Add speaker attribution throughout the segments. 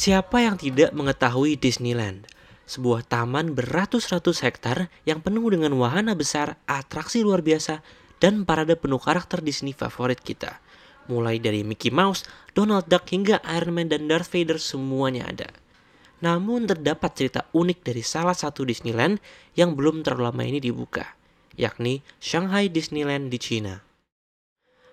Speaker 1: Siapa yang tidak mengetahui Disneyland? Sebuah taman beratus-ratus hektar yang penuh dengan wahana besar, atraksi luar biasa, dan parade penuh karakter Disney favorit kita. Mulai dari Mickey Mouse, Donald Duck hingga Iron Man dan Darth Vader semuanya ada. Namun terdapat cerita unik dari salah satu Disneyland yang belum terlalu lama ini dibuka, yakni Shanghai Disneyland di China.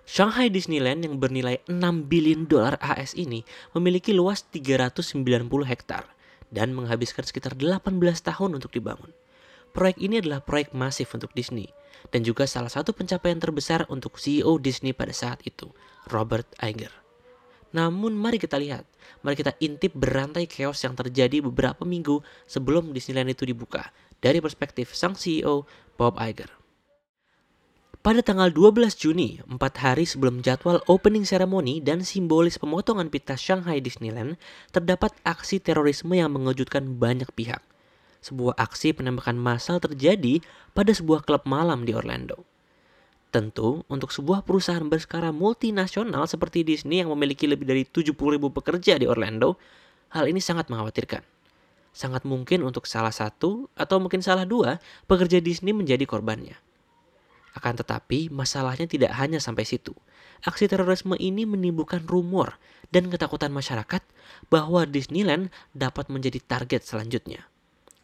Speaker 1: Shanghai Disneyland yang bernilai 6 billion dolar AS ini memiliki luas 390 hektar dan menghabiskan sekitar 18 tahun untuk dibangun. Proyek ini adalah proyek masif untuk Disney dan juga salah satu pencapaian terbesar untuk CEO Disney pada saat itu, Robert Iger. Namun mari kita lihat, mari kita intip berantai chaos yang terjadi beberapa minggu sebelum Disneyland itu dibuka dari perspektif sang CEO Bob Iger. Pada tanggal 12 Juni, empat hari sebelum jadwal opening ceremony dan simbolis pemotongan pita Shanghai Disneyland, terdapat aksi terorisme yang mengejutkan banyak pihak. Sebuah aksi penembakan massal terjadi pada sebuah klub malam di Orlando. Tentu, untuk sebuah perusahaan berskala multinasional seperti Disney yang memiliki lebih dari 70 ribu pekerja di Orlando, hal ini sangat mengkhawatirkan. Sangat mungkin untuk salah satu atau mungkin salah dua pekerja Disney menjadi korbannya. Akan tetapi, masalahnya tidak hanya sampai situ. Aksi terorisme ini menimbulkan rumor dan ketakutan masyarakat bahwa Disneyland dapat menjadi target selanjutnya.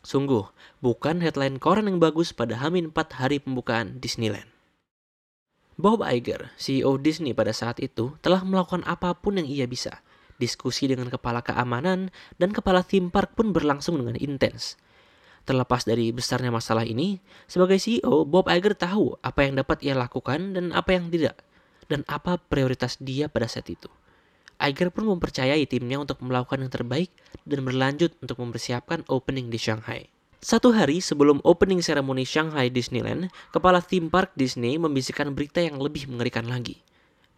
Speaker 1: Sungguh, bukan headline koran yang bagus pada Hamin 4 hari pembukaan Disneyland. Bob Iger, CEO Disney pada saat itu, telah melakukan apa pun yang ia bisa. Diskusi dengan kepala keamanan dan kepala theme park pun berlangsung dengan intens. Terlepas dari besarnya masalah ini, sebagai CEO, Bob Iger tahu apa yang dapat ia lakukan dan apa yang tidak, dan apa prioritas dia pada saat itu. Iger pun mempercayai timnya untuk melakukan yang terbaik dan berlanjut untuk mempersiapkan opening di Shanghai. Satu hari sebelum opening ceremony Shanghai Disneyland, kepala theme park Disney membisikkan berita yang lebih mengerikan lagi.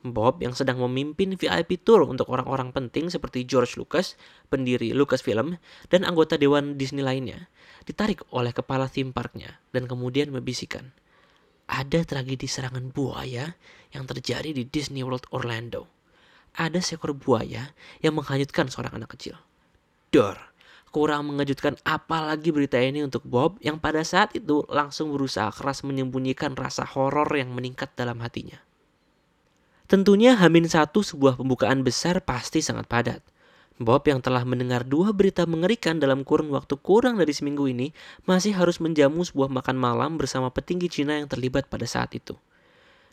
Speaker 1: Bob yang sedang memimpin VIP tour untuk orang-orang penting seperti George Lucas, pendiri Lucasfilm, dan anggota dewan Disney lainnya, ditarik oleh kepala theme parknya dan kemudian membisikkan. Ada tragedi serangan buaya yang terjadi di Disney World Orlando. Ada seekor buaya yang menghanyutkan seorang anak kecil. Dor, kurang mengejutkan apalagi berita ini untuk Bob yang pada saat itu langsung berusaha keras menyembunyikan rasa horor yang meningkat dalam hatinya. Tentunya Hamin satu sebuah pembukaan besar pasti sangat padat. Bob yang telah mendengar dua berita mengerikan dalam kurun waktu kurang dari seminggu ini masih harus menjamu sebuah makan malam bersama petinggi Cina yang terlibat pada saat itu.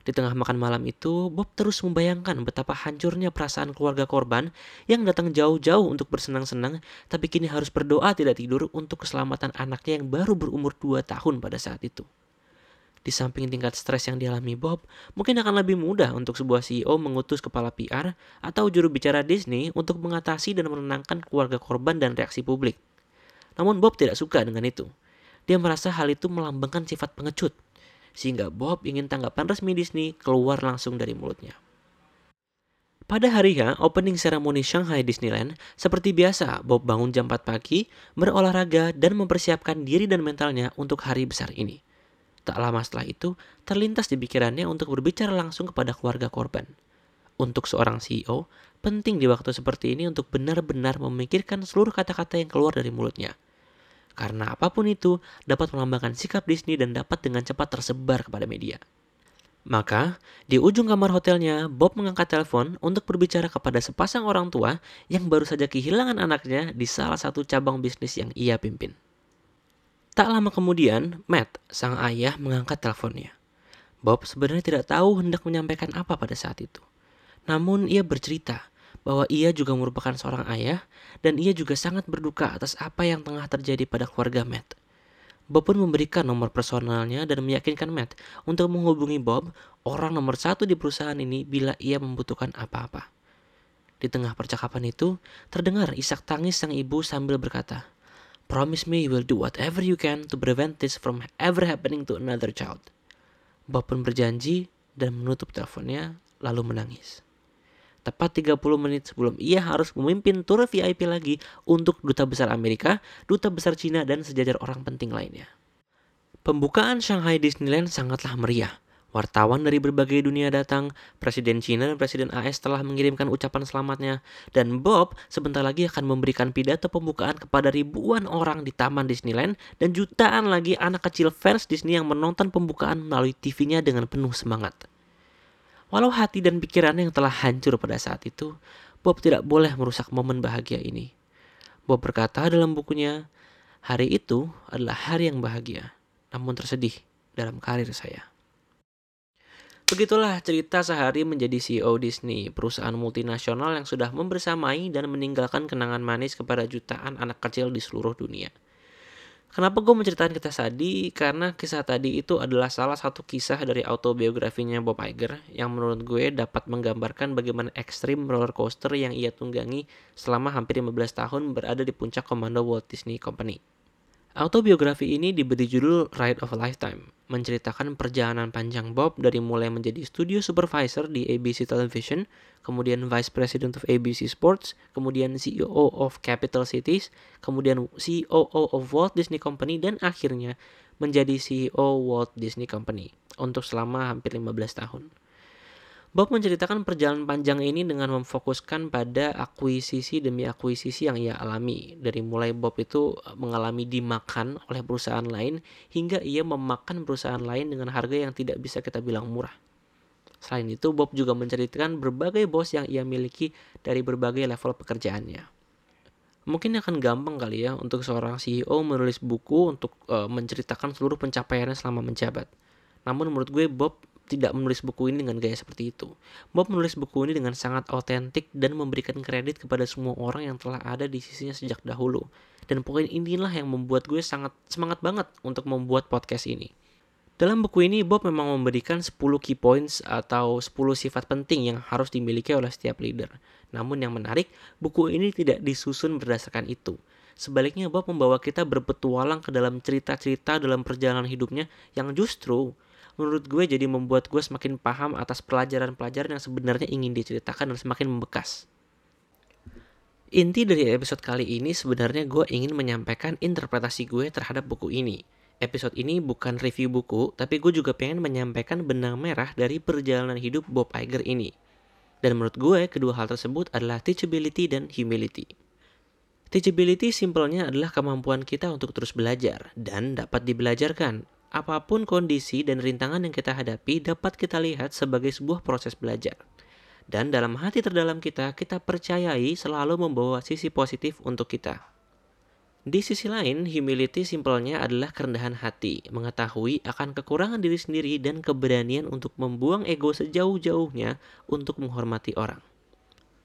Speaker 1: Di tengah makan malam itu, Bob terus membayangkan betapa hancurnya perasaan keluarga korban yang datang jauh-jauh untuk bersenang-senang, tapi kini harus berdoa tidak tidur untuk keselamatan anaknya yang baru berumur 2 tahun pada saat itu. Di samping tingkat stres yang dialami Bob, mungkin akan lebih mudah untuk sebuah CEO mengutus kepala PR atau juru bicara Disney untuk mengatasi dan menenangkan keluarga korban dan reaksi publik. Namun Bob tidak suka dengan itu. Dia merasa hal itu melambangkan sifat pengecut, sehingga Bob ingin tanggapan resmi Disney keluar langsung dari mulutnya. Pada hari opening ceremony Shanghai Disneyland, seperti biasa, Bob bangun jam 4 pagi, berolahraga, dan mempersiapkan diri dan mentalnya untuk hari besar ini. Tak lama setelah itu, terlintas di pikirannya untuk berbicara langsung kepada keluarga korban. Untuk seorang CEO, penting di waktu seperti ini untuk benar-benar memikirkan seluruh kata-kata yang keluar dari mulutnya. Karena apa pun itu dapat melambangkan sikap Disney dan dapat dengan cepat tersebar kepada media. Maka, di ujung kamar hotelnya, Bob mengangkat telepon untuk berbicara kepada sepasang orang tua yang baru saja kehilangan anaknya di salah satu cabang bisnis yang ia pimpin. Tak lama kemudian, Matt, sang ayah, mengangkat teleponnya. Bob sebenarnya tidak tahu hendak menyampaikan apa pada saat itu. Namun ia bercerita bahwa ia juga merupakan seorang ayah dan ia juga sangat berduka atas apa yang tengah terjadi pada keluarga Matt. Bob pun memberikan nomor personalnya dan meyakinkan Matt untuk menghubungi Bob, orang nomor satu di perusahaan ini bila ia membutuhkan apa-apa. Di tengah percakapan itu, terdengar isak tangis sang ibu sambil berkata, Promise me you will do whatever you can to prevent this from ever happening to another child. Bob pun berjanji dan menutup teleponnya lalu menangis. Tepat 30 menit sebelum ia harus memimpin tur VIP lagi untuk duta besar Amerika, duta besar Cina, dan sejajar orang penting lainnya. Pembukaan Shanghai Disneyland sangatlah meriah. Wartawan dari berbagai dunia datang, Presiden China dan Presiden AS telah mengirimkan ucapan selamatnya, dan Bob sebentar lagi akan memberikan pidato pembukaan kepada ribuan orang di Taman Disneyland dan jutaan lagi anak kecil fans Disney yang menonton pembukaan melalui TV-nya dengan penuh semangat. Walau hati dan pikirannya yang telah hancur pada saat itu, Bob tidak boleh merusak momen bahagia ini. Bob berkata dalam bukunya, hari itu adalah hari yang bahagia, namun tersedih dalam karir saya. Begitulah cerita sehari menjadi CEO Disney, perusahaan multinasional yang sudah membersamai dan meninggalkan kenangan manis kepada jutaan anak kecil di seluruh dunia. Kenapa gue menceritakan kisah tadi? Karena kisah tadi itu adalah salah satu kisah dari autobiografinya Bob Iger yang menurut gue dapat menggambarkan bagaimana ekstrim roller coaster yang ia tunggangi selama hampir 15 tahun berada di puncak komando Walt Disney Company. Autobiografi ini diberi judul Ride of a Lifetime, menceritakan perjalanan panjang Bob dari mulai menjadi studio supervisor di ABC Television, kemudian Vice President of ABC Sports, kemudian CEO of Capital Cities, kemudian COO of Walt Disney Company, dan akhirnya menjadi CEO Walt Disney Company untuk selama hampir 15 tahun. Bob menceritakan perjalanan panjang ini dengan memfokuskan pada akuisisi demi akuisisi yang ia alami. Dari mulai Bob itu e, mengalami dimakan oleh perusahaan lain hingga ia memakan perusahaan lain dengan harga yang tidak bisa kita bilang murah. Selain itu, Bob juga menceritakan berbagai bos yang ia miliki dari berbagai level pekerjaannya. Mungkin akan gampang kali ya untuk seorang CEO menulis buku untuk uh, menceritakan seluruh pencapaiannya selama menjabat. Namun menurut gue Bob tidak menulis buku ini dengan gaya seperti itu. Bob menulis buku ini dengan sangat otentik dan memberikan kredit kepada semua orang yang telah ada di sisinya sejak dahulu. Dan poin inilah yang membuat gue sangat semangat banget untuk membuat podcast ini. Dalam buku ini, Bob memang memberikan 10 key points atau 10 sifat penting yang harus dimiliki oleh setiap leader. Namun yang menarik, buku ini tidak disusun berdasarkan itu. Sebaliknya, Bob membawa kita berpetualang ke dalam cerita-cerita dalam perjalanan hidupnya yang justru menurut gue jadi membuat gue semakin paham atas pelajaran-pelajaran yang sebenarnya ingin diceritakan dan semakin membekas. Inti dari episode kali ini sebenarnya gue ingin menyampaikan interpretasi gue terhadap buku ini. Episode ini bukan review buku, tapi gue juga pengen menyampaikan benang merah dari perjalanan hidup Bob Iger ini. Dan menurut gue, kedua hal tersebut adalah teachability dan humility. Teachability simpelnya adalah kemampuan kita untuk terus belajar dan dapat dibelajarkan apa pun kondisi dan rintangan yang kita hadapi dapat kita lihat sebagai sebuah proses belajar. Dan dalam hati terdalam kita, kita percayai selalu membawa sisi positif untuk kita. Di sisi lain, humility simpelnya adalah kerendahan hati, mengetahui akan kekurangan diri sendiri dan keberanian untuk membuang ego sejauh-jauhnya untuk menghormati orang.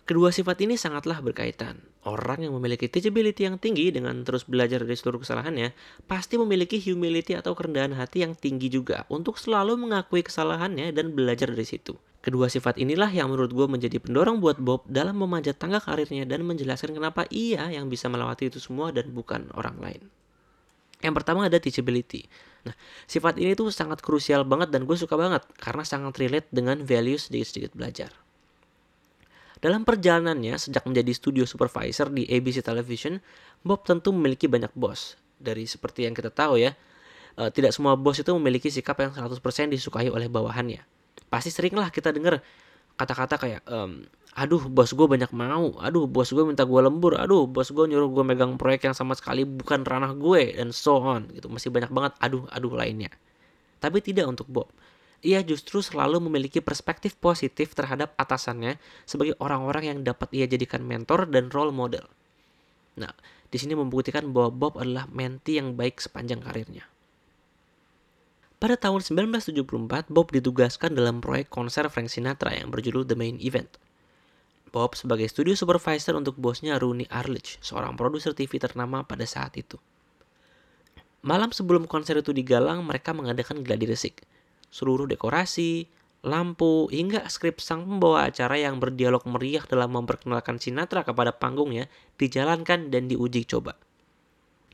Speaker 1: Kedua sifat ini sangatlah berkaitan. Orang yang memiliki teachability yang tinggi dengan terus belajar dari seluruh kesalahannya, pasti memiliki humility atau kerendahan hati yang tinggi juga untuk selalu mengakui kesalahannya dan belajar dari situ. Kedua sifat inilah yang menurut gue menjadi pendorong buat Bob dalam memanjat tangga karirnya dan menjelaskan kenapa ia yang bisa melewati itu semua dan bukan orang lain. Yang pertama ada teachability. Nah, sifat ini tuh sangat krusial banget dan gue suka banget karena sangat relate dengan values sedikit-sedikit belajar. Dalam perjalanannya sejak menjadi studio supervisor di ABC Television, Bob tentu memiliki banyak bos. Dari seperti yang kita tahu ya, uh, tidak semua bos itu memiliki sikap yang 100% disukai oleh bawahannya. Pasti seringlah kita dengar kata-kata kayak, um, aduh bos gue banyak mau, aduh bos gue minta gue lembur, aduh bos gue nyuruh gue megang proyek yang sama sekali bukan ranah gue, dan so on. gitu Masih banyak banget aduh-aduh lainnya. Tapi tidak untuk Bob ia justru selalu memiliki perspektif positif terhadap atasannya sebagai orang-orang yang dapat ia jadikan mentor dan role model. Nah, di sini membuktikan bahwa Bob adalah menti yang baik sepanjang karirnya. Pada tahun 1974, Bob ditugaskan dalam proyek konser Frank Sinatra yang berjudul The Main Event. Bob sebagai studio supervisor untuk bosnya Rooney Arledge, seorang produser TV ternama pada saat itu. Malam sebelum konser itu digalang, mereka mengadakan gladi resik seluruh dekorasi, lampu, hingga skrip sang pembawa acara yang berdialog meriah dalam memperkenalkan Sinatra kepada panggungnya dijalankan dan diuji coba.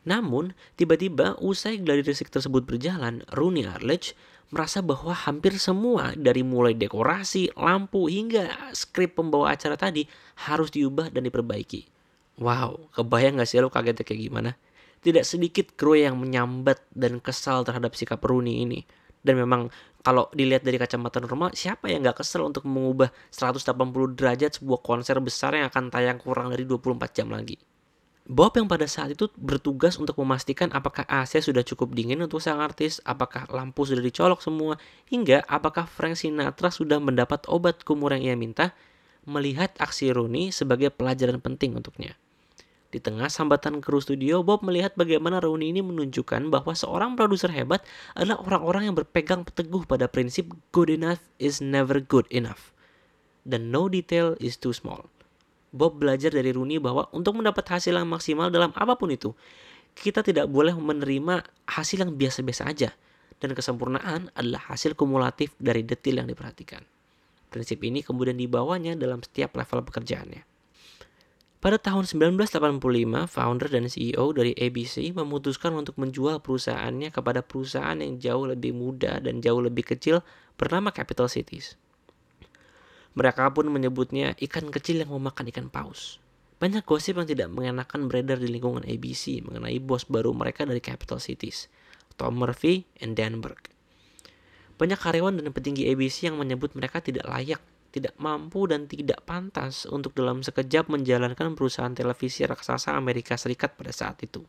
Speaker 1: Namun, tiba-tiba usai gladi resik tersebut berjalan, Rooney Arledge merasa bahwa hampir semua dari mulai dekorasi, lampu, hingga skrip pembawa acara tadi harus diubah dan diperbaiki. Wow, kebayang gak sih lo kagetnya kayak gimana? Tidak sedikit kru yang menyambat dan kesal terhadap sikap Rooney ini Dan memang kalau dilihat dari kacamata normal, siapa yang nggak kesel untuk mengubah 180 derajat sebuah konser besar yang akan tayang kurang dari 24 jam lagi? Bob yang pada saat itu bertugas untuk memastikan apakah AC sudah cukup dingin untuk sang artis, apakah lampu sudah dicolok semua, hingga apakah Frank Sinatra sudah mendapat obat kumur yang ia minta, melihat aksi Rooney sebagai pelajaran penting untuknya. Di tengah sambatan kru studio, Bob melihat bagaimana Rooney ini menunjukkan bahwa seorang produser hebat adalah orang-orang yang berpegang teguh pada prinsip good enough is never good enough. Dan no detail is too small. Bob belajar dari Rooney bahwa untuk mendapat hasil yang maksimal dalam apa pun itu, kita tidak boleh menerima hasil yang biasa-biasa aja. Dan kesempurnaan adalah hasil kumulatif dari detil yang diperhatikan. Prinsip ini kemudian dibawanya dalam setiap level pekerjaannya. Pada tahun 1985, founder dan CEO dari ABC memutuskan untuk menjual perusahaannya kepada perusahaan yang jauh lebih muda dan jauh lebih kecil bernama Capital Cities. Mereka pun menyebutnya ikan kecil yang memakan ikan paus. Banyak gosip yang tidak mengenakan beredar di lingkungan ABC mengenai bos baru mereka dari Capital Cities, Tom Murphy and Dan Burke. Banyak karyawan dan petinggi ABC yang menyebut mereka tidak layak, tidak mampu dan tidak pantas untuk dalam sekejap menjalankan perusahaan televisi raksasa Amerika Serikat pada saat itu.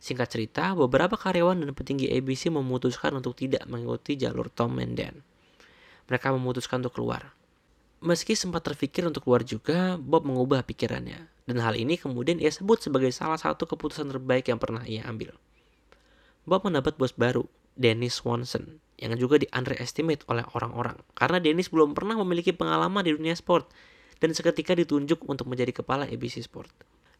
Speaker 1: Singkat cerita, beberapa karyawan dan petinggi ABC memutuskan untuk tidak mengikuti jalur Tom and Dan mereka memutuskan untuk keluar. Meski sempat terpikir untuk keluar juga, Bob mengubah pikirannya. Dan hal ini kemudian ia sebut sebagai salah satu keputusan terbaik yang pernah ia ambil. Bob mendapat bos baru, Dennis Swanson, yang juga di underestimate oleh orang-orang. Karena Dennis belum pernah memiliki pengalaman di dunia sport, dan seketika ditunjuk untuk menjadi kepala ABC Sport.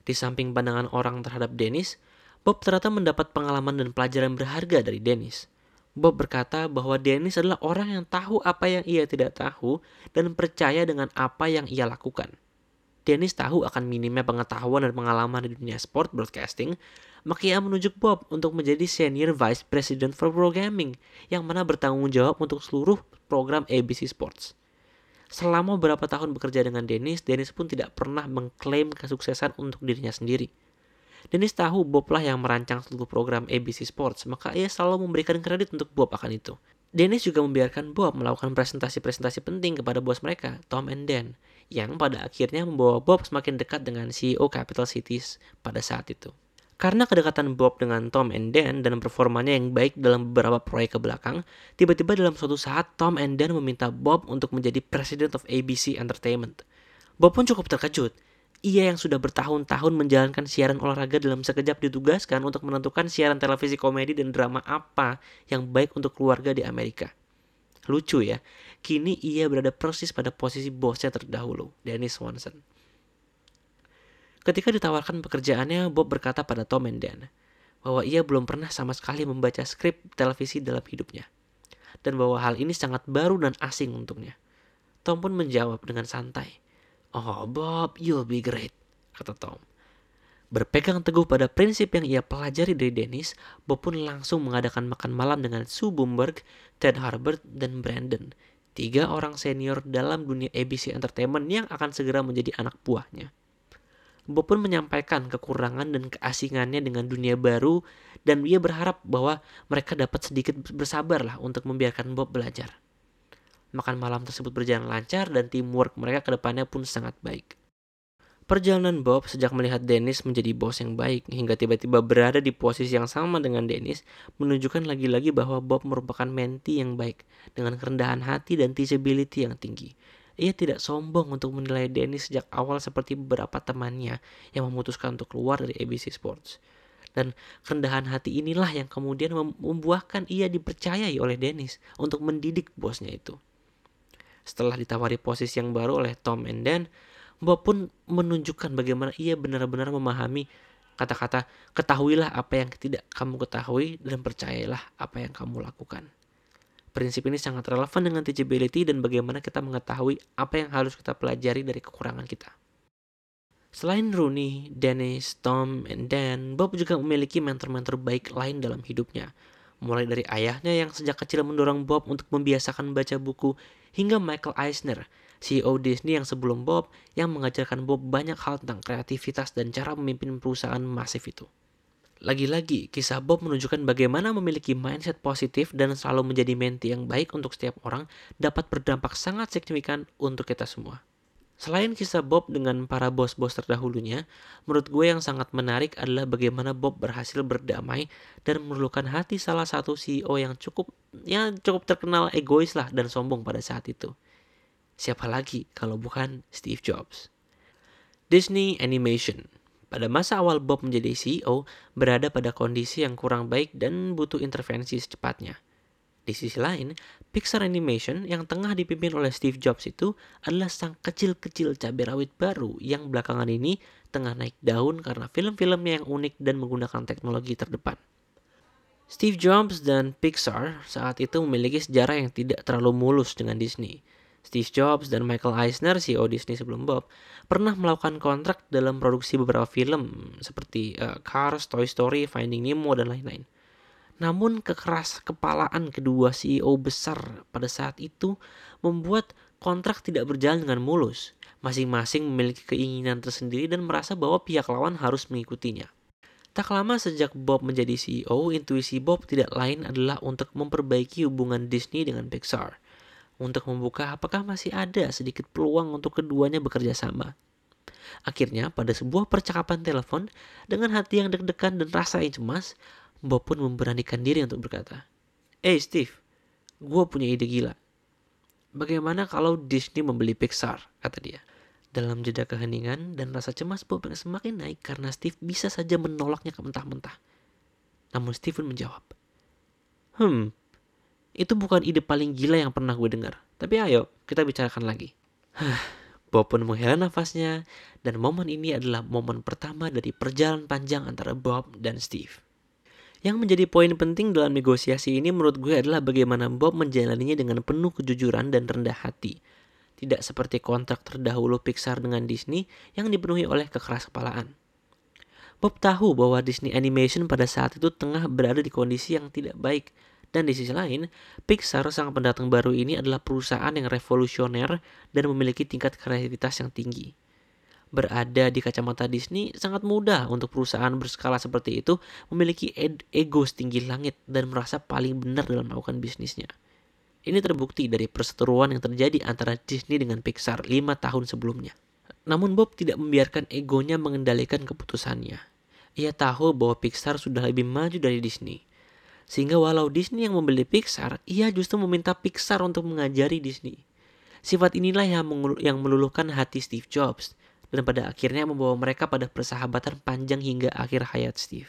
Speaker 1: Di samping pandangan orang terhadap Dennis, Bob ternyata mendapat pengalaman dan pelajaran berharga dari Dennis. Bob berkata bahwa Dennis adalah orang yang tahu apa yang ia tidak tahu dan percaya dengan apa yang ia lakukan. Dennis tahu akan minimnya pengetahuan dan pengalaman di dunia sport broadcasting, maka ia menunjuk Bob untuk menjadi Senior Vice President for Programming yang mana bertanggung jawab untuk seluruh program ABC Sports. Selama beberapa tahun bekerja dengan Dennis, Dennis pun tidak pernah mengklaim kesuksesan untuk dirinya sendiri. Dennis tahu Bob lah yang merancang seluruh program ABC Sports, maka ia selalu memberikan kredit untuk Bob akan itu. Dennis juga membiarkan Bob melakukan presentasi-presentasi penting kepada bos mereka, Tom and Dan, yang pada akhirnya membawa Bob semakin dekat dengan CEO Capital Cities pada saat itu. Karena kedekatan Bob dengan Tom and Dan dan performanya yang baik dalam beberapa proyek ke belakang, tiba-tiba dalam suatu saat Tom and Dan meminta Bob untuk menjadi President of ABC Entertainment. Bob pun cukup terkejut ia yang sudah bertahun-tahun menjalankan siaran olahraga dalam sekejap ditugaskan untuk menentukan siaran televisi komedi dan drama apa yang baik untuk keluarga di Amerika. Lucu ya, kini ia berada persis pada posisi bosnya terdahulu, Dennis Swanson. Ketika ditawarkan pekerjaannya, Bob berkata pada Tom and Dan bahwa ia belum pernah sama sekali membaca skrip televisi dalam hidupnya. Dan bahwa hal ini sangat baru dan asing untuknya. Tom pun menjawab dengan santai, Oh Bob, you'll be great, kata Tom. Berpegang teguh pada prinsip yang ia pelajari dari Dennis, Bob pun langsung mengadakan makan malam dengan Sue Bloomberg, Ted Harbert, dan Brandon, tiga orang senior dalam dunia ABC Entertainment yang akan segera menjadi anak buahnya. Bob pun menyampaikan kekurangan dan keasingannya dengan dunia baru dan ia berharap bahwa mereka dapat sedikit bersabarlah untuk membiarkan Bob belajar. Makan malam tersebut berjalan lancar dan teamwork mereka ke depannya pun sangat baik. Perjalanan Bob sejak melihat Dennis menjadi bos yang baik hingga tiba-tiba berada di posisi yang sama dengan Dennis menunjukkan lagi-lagi bahwa Bob merupakan menti yang baik dengan kerendahan hati dan teachability yang tinggi. Ia tidak sombong untuk menilai Dennis sejak awal seperti beberapa temannya yang memutuskan untuk keluar dari ABC Sports. Dan kerendahan hati inilah yang kemudian membuahkan ia dipercayai oleh Dennis untuk mendidik bosnya itu. Setelah ditawari posisi yang baru oleh Tom and Dan, Bob pun menunjukkan bagaimana ia benar-benar memahami kata-kata ketahuilah apa yang tidak kamu ketahui dan percayalah apa yang kamu lakukan. Prinsip ini sangat relevan dengan teachability dan bagaimana kita mengetahui apa yang harus kita pelajari dari kekurangan kita. Selain Rooney, Dennis, Tom, and Dan, Bob juga memiliki mentor-mentor baik lain dalam hidupnya. Mulai dari ayahnya yang sejak kecil mendorong Bob untuk membiasakan baca buku hingga Michael Eisner, CEO Disney yang sebelum Bob yang mengajarkan Bob banyak hal tentang kreativitas dan cara memimpin perusahaan masif itu. Lagi-lagi, kisah Bob menunjukkan bagaimana memiliki mindset positif dan selalu menjadi menti yang baik untuk setiap orang dapat berdampak sangat signifikan untuk kita semua. Selain kisah Bob dengan para bos-bos terdahulunya, menurut gue yang sangat menarik adalah bagaimana Bob berhasil berdamai dan meluluhkan hati salah satu CEO yang cukup ya cukup terkenal egois lah dan sombong pada saat itu. Siapa lagi kalau bukan Steve Jobs? Disney Animation pada masa awal Bob menjadi CEO, berada pada kondisi yang kurang baik dan butuh intervensi secepatnya. Di sisi lain, Pixar Animation yang tengah dipimpin oleh Steve Jobs itu adalah sang kecil-kecil cabai rawit baru yang belakangan ini tengah naik daun karena film-filmnya yang unik dan menggunakan teknologi terdepan. Steve Jobs dan Pixar saat itu memiliki sejarah yang tidak terlalu mulus dengan Disney. Steve Jobs dan Michael Eisner, CEO Disney sebelum Bob, pernah melakukan kontrak dalam produksi beberapa film seperti uh, Cars, Toy Story, Finding Nemo, dan lain-lain. Namun kekeras kepalaan kedua CEO besar pada saat itu membuat kontrak tidak berjalan dengan mulus. Masing-masing memiliki keinginan tersendiri dan merasa bahwa pihak lawan harus mengikutinya. Tak lama sejak Bob menjadi CEO, intuisi Bob tidak lain adalah untuk memperbaiki hubungan Disney dengan Pixar untuk membuka apakah masih ada sedikit peluang untuk keduanya bekerja sama. Akhirnya, pada sebuah percakapan telepon, dengan hati yang deg-degan dan rasa yang cemas, Bob pun memberanikan diri untuk berkata, Eh hey Steve, gue punya ide gila. Bagaimana kalau Disney membeli Pixar, kata dia. Dalam jeda keheningan dan rasa cemas Bob yang semakin naik karena Steve bisa saja menolaknya ke mentah-mentah. Namun Steve pun menjawab, Hmm, itu bukan ide paling gila yang pernah gue dengar. Tapi ayo, kita bicarakan lagi. Bob pun menghela nafasnya, dan momen ini adalah momen pertama dari perjalanan panjang antara Bob dan Steve. Yang menjadi poin penting dalam negosiasi ini menurut gue adalah bagaimana Bob menjalaninya dengan penuh kejujuran dan rendah hati. Tidak seperti kontrak terdahulu Pixar dengan Disney yang dipenuhi oleh kekeras kepalaan. Bob tahu bahwa Disney Animation pada saat itu tengah berada di kondisi yang tidak baik dan di sisi lain, Pixar sang pendatang baru ini adalah perusahaan yang revolusioner dan memiliki tingkat kreativitas yang tinggi. Berada di kacamata Disney, sangat mudah untuk perusahaan berskala seperti itu memiliki ego setinggi langit dan merasa paling benar dalam melakukan bisnisnya. Ini terbukti dari perseteruan yang terjadi antara Disney dengan Pixar lima tahun sebelumnya. Namun Bob tidak membiarkan egonya mengendalikan keputusannya. Ia tahu bahwa Pixar sudah lebih maju dari Disney sehingga walau Disney yang membeli Pixar, ia justru meminta Pixar untuk mengajari Disney. Sifat inilah yang, yang meluluhkan hati Steve Jobs dan pada akhirnya membawa mereka pada persahabatan panjang hingga akhir hayat Steve.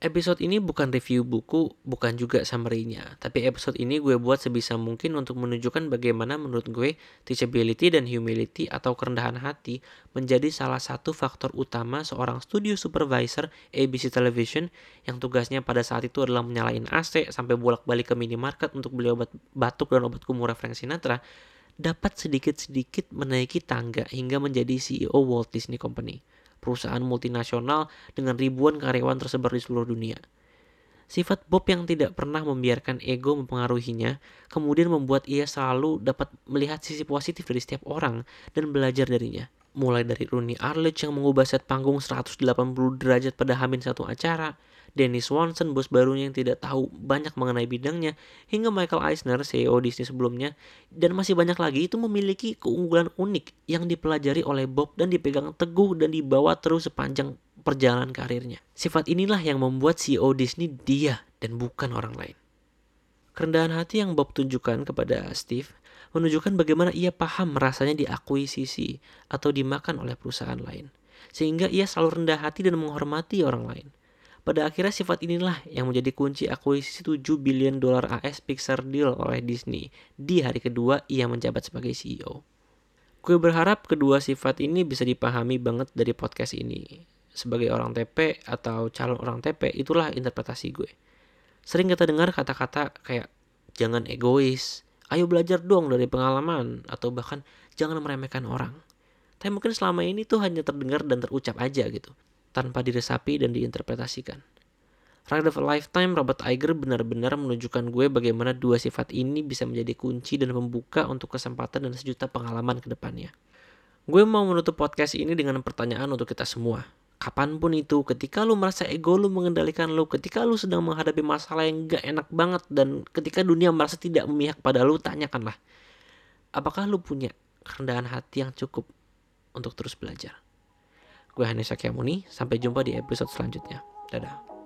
Speaker 1: Episode ini bukan review buku, bukan juga summary-nya. Tapi episode ini gue buat sebisa mungkin untuk menunjukkan bagaimana menurut gue teachability dan humility atau kerendahan hati menjadi salah satu faktor utama seorang studio supervisor ABC Television yang tugasnya pada saat itu adalah menyalain AC sampai bolak-balik ke minimarket untuk beli obat batuk dan obat kumur referensi Sinatra dapat sedikit-sedikit menaiki tangga hingga menjadi CEO Walt Disney Company perusahaan multinasional dengan ribuan karyawan tersebar di seluruh dunia. Sifat Bob yang tidak pernah membiarkan ego mempengaruhinya, kemudian membuat ia selalu dapat melihat sisi positif dari setiap orang dan belajar darinya. Mulai dari Rooney Arledge yang mengubah set panggung 180 derajat pada hamin satu acara, Dennis Swanson, bos barunya yang tidak tahu banyak mengenai bidangnya, hingga Michael Eisner, CEO Disney sebelumnya, dan masih banyak lagi itu memiliki keunggulan unik yang dipelajari oleh Bob dan dipegang teguh dan dibawa terus sepanjang perjalanan karirnya. Sifat inilah yang membuat CEO Disney dia dan bukan orang lain. Kerendahan hati yang Bob tunjukkan kepada Steve menunjukkan bagaimana ia paham rasanya diakuisisi atau dimakan oleh perusahaan lain. Sehingga ia selalu rendah hati dan menghormati orang lain. Pada akhirnya sifat inilah yang menjadi kunci akuisisi 7 billion dolar AS Pixar deal oleh Disney di hari kedua ia menjabat sebagai CEO. Gue berharap kedua sifat ini bisa dipahami banget dari podcast ini. Sebagai orang TP atau calon orang TP, itulah interpretasi gue. Sering kita dengar kata-kata kayak jangan egois, ayo belajar dong dari pengalaman, atau bahkan jangan meremehkan orang. Tapi mungkin selama ini tuh hanya terdengar dan terucap aja gitu tanpa diresapi dan diinterpretasikan. Ride of a Lifetime Robert Iger benar-benar menunjukkan gue bagaimana dua sifat ini bisa menjadi kunci dan membuka untuk kesempatan dan sejuta pengalaman ke depannya. Gue mau menutup podcast ini dengan pertanyaan untuk kita semua. kapan pun itu ketika lu merasa ego lu mengendalikan lu ketika lu sedang menghadapi masalah yang gak enak banget dan ketika dunia merasa tidak memihak pada lu tanyakanlah apakah lu punya kerendahan hati yang cukup untuk terus belajar gue Hanes Sakyamuni sampai jumpa di episode selanjutnya. Dadah